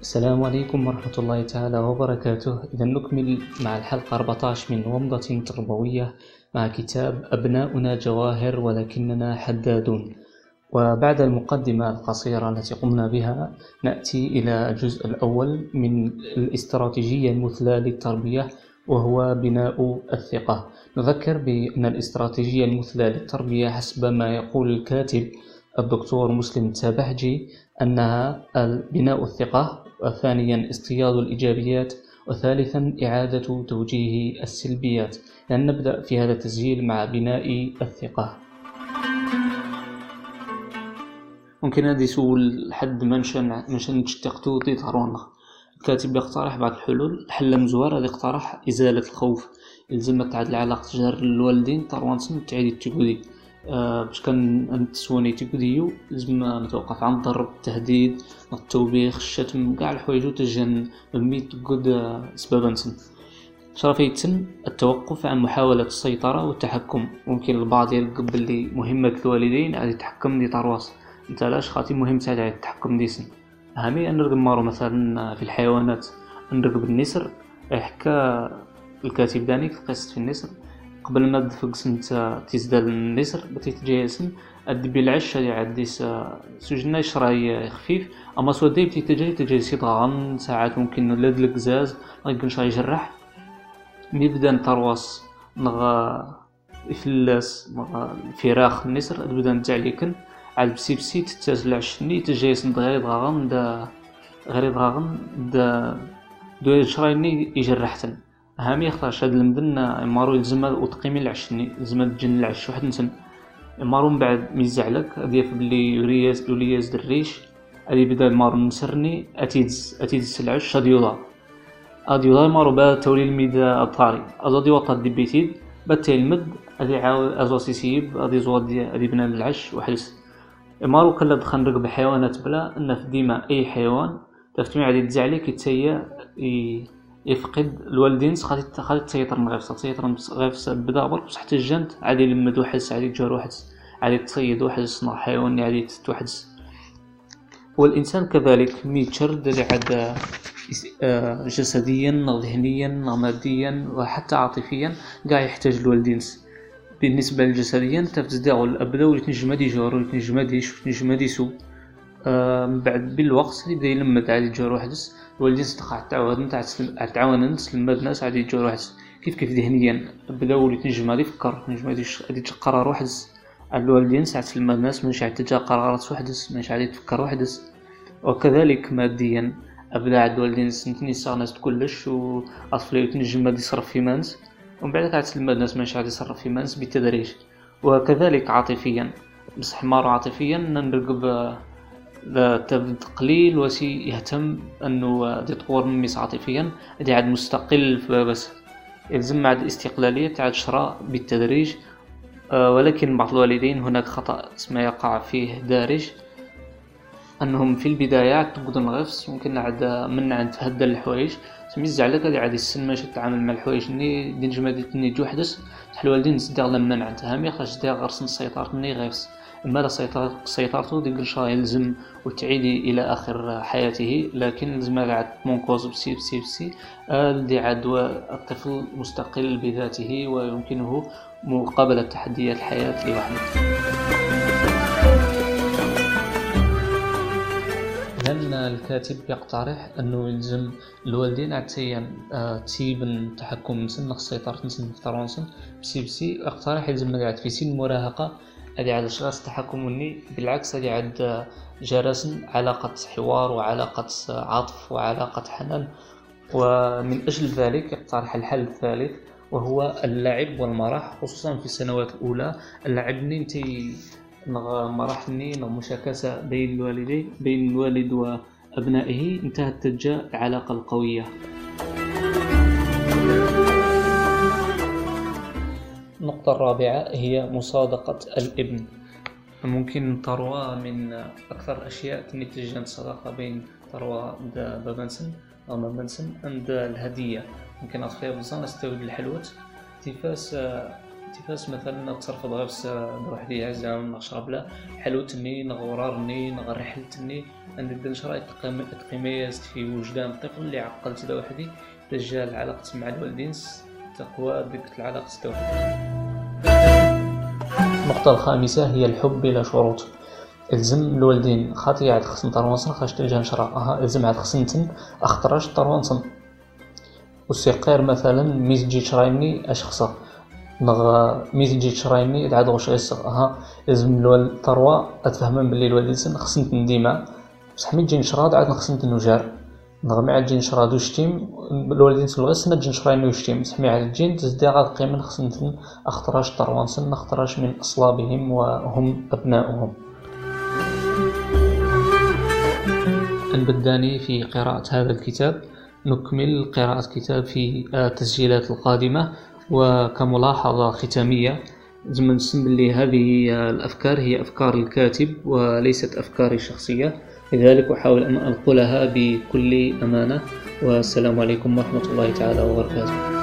السلام عليكم ورحمة الله تعالى وبركاته. إذا نكمل مع الحلقة 14 من ومضة تربوية مع كتاب أبناؤنا جواهر ولكننا حدادون. وبعد المقدمة القصيرة التي قمنا بها نأتي إلى الجزء الأول من الاستراتيجية المثلى للتربية وهو بناء الثقة. نذكر بأن الاستراتيجية المثلى للتربية حسب ما يقول الكاتب الدكتور مسلم التابحجي أنها بناء الثقة وثانيا اصطياد الإيجابيات وثالثا إعادة توجيه السلبيات. لن نبدأ في هذا التسجيل مع بناء الثقة. ممكن هذا يسول حد منشن منشن تشتقتو دي تهرونغ الكاتب يقترح بعض الحلول. حل مزوار هذا يقترح إزالة الخوف. يلزم تعاد العلاقة تجار الوالدين طروانسن تعيد التقودي آه، باش كان تسواني تقوديو لازم نتوقف عن الضرب التهديد التوبيخ الشتم كاع الحوايج تجن مي تقود آه، سببا نسن. شرف يتم التوقف عن محاولة السيطرة والتحكم. ممكن البعض يلقب باللي مهمة الوالدين عاد يتحكم دي طرواس. أنت لاش خاطي مهم تاع التحكم ديسن هامي نرقب مارو مثلا في الحيوانات. نرقب النسر يحكى الكاتب داني في قصة في النسر. قبل ما تفقس انت تزداد النسر بتي تجيسن الدبي العش هادي عديس سجنا شراي خفيف. أما سوا دي بتي تجي تجي سي ضغن ساعات ممكن لاد القزاز غيكون شي يجرح. مي بدا نطرواس نغا فلاس فراخ النسر بدا نتاع عاد بسي بسي تتازل عشني تجيس غير ضغن دا غير ضغن دا دو شرايني يجرحتن هامي يختارش هاد المدن مارو يلزم وتقيمي العشني يلزم تجن العش واحد نسن مارو من بعد ميزعلك غادي يف بلي يورياز يولياز دريش. غادي يبدا مارو نسرني اتيدز اتيدز العش هاد يوضا هاد يوضا مارو با تولي الميدا الطاري أزادي وطا ديبيتيد با تيلمد غادي يعاود ازو سيسيب غادي يزواد غادي يبنى العش وحلس مارو كلا دخل نرقب حيوانات بلا في ديما أي حيوان تفتمي غادي تزعلي كيتسيا يفقد الوالدين خاطي خاطي تسيطر من غير تسيطر غير بدا برك بصح حتى الجنت عادي يلمد واحد عادي يتجار واحد عادي تصيد واحد صنع حيوان عادي توحد والإنسان كذلك ميتشرد اللي عاد آه، جسديا ذهنيا ماديا وحتى عاطفيا قاع يحتاج الوالدين. بالنسبة للجسديا تفزداغ الأبدا ولي تنجم هادي جار ولي تنجم هادي تنجم هادي سو آه، من بعد بالوقت يبدا يلمد عادي جار وحدس والدين صدق تعاون تاع تعاون تسلم الناس عادي يجوا واحد كيف كيف ذهنيا؟ بدا وليت نجم غادي يفكر نجم غادي قرار واحد على الوالدين ساعة تسلم الناس ماشي عاد تجا قرارات وحدس ماشي عاد تفكر وحدس وكذلك ماديا أبدا عاد الوالدين سنتني ناس كلش واطفالي تنجم غادي يصرف في مانس. ومن بعد عاد تسلم الناس ماشي عاد يصرف في مانس بالتدريج وكذلك عاطفيا بصح مارو عاطفيا نرقب قليل وسي يهتم أنه يطور ميس عاطفيا دي عاد مستقل بس. يلزم عاد الاستقلالية عاد شراء بالتدريج. آه، ولكن بعض الوالدين هناك خطأ ما يقع فيه دارج. أنهم في البداية تقدم الغفص ممكن عاد من عند تهدى الحوايج. سمي زعلك هذه عاد السن ماشي تتعامل مع الحوايج ني دين جمادي تني جوحدس. الوالدين صدق لما نعت هامي خاص دير غرسن السيطرة ني غيفس ماذا سيطرته ديك الشا يلزم وتعيدي إلى آخر حياته؟ لكن لازم قاعد مونكوز بسي بسي بسي الذي عاد الطفل مستقل بذاته ويمكنه مقابلة تحديات الحياة لوحده. لأن الكاتب يقترح أنه يلزم الوالدين عتيا آه، تسيب التحكم نسن السيطرة نسن في فرنسا بسي بسي يقترح يلزم قاعد في سن المراهقة هذه عاد شغاس التحكم مني بالعكس هذه عاد جرس علاقة حوار وعلاقة عطف وعلاقة حنان. ومن أجل ذلك يقترح الحل الثالث وهو اللعب والمرح خصوصا في السنوات الأولى. اللعب ننتي مرحني مشاكسة بين الوالدين بين الوالد وأبنائه. انتهت تجاه العلاقة القوية. النقطة الرابعة هي مصادقة الابن. ممكن تروى من أكثر الأشياء تنتج الصداقة بين تروى بابنسن أو مابنسن عند الهدية. ممكن أطفال بزان استوعب الحلوة تفاس تيفاس مثلا تصرف غير وحدي عزة نشرب لا حلوتني نغورارني نغرحلتني عندك نشرا تقيميز في وجدان الطفل اللي عقلت دا وحدي تجاه العلاقة مع الوالدين تقوى ديك العلاقة وحدي النقطة الخامسة هي الحب بلا شروط. الزم الوالدين. خاطي عاد خصن طروانصن خاش تلجا نشرا. أها الزم عاد خصنتن اختراش طروانصن وسيقير مثلا ميز جي تشرايني أش خصا؟ نغ ميز جي تشرايني عاد غوش غيسغ أها لازم الوالد طروا اتفهم بلي الوالدين سن خصنت ديما. بصح مي تجي نشرا عاد خصنت نوجار نغ مي عاد تجي نشرا دو شتيم الوالدين سن غير سنة تجي نشرايني وشتيم بصح مي عاد تجي تزدي غاد قيمن خصنتن اختراش طروانصن اختراش من أصلابهم وهم ابناؤهم نبداني في قراءة هذا الكتاب نكمل قراءة كتاب في التسجيلات القادمة وكملاحظة ختامية. زعما نسم بلي هذه الأفكار هي أفكار الكاتب وليست أفكاري الشخصية. لذلك أحاول أن أنقلها بكل أمانة. والسلام عليكم ورحمة الله تعالى وبركاته.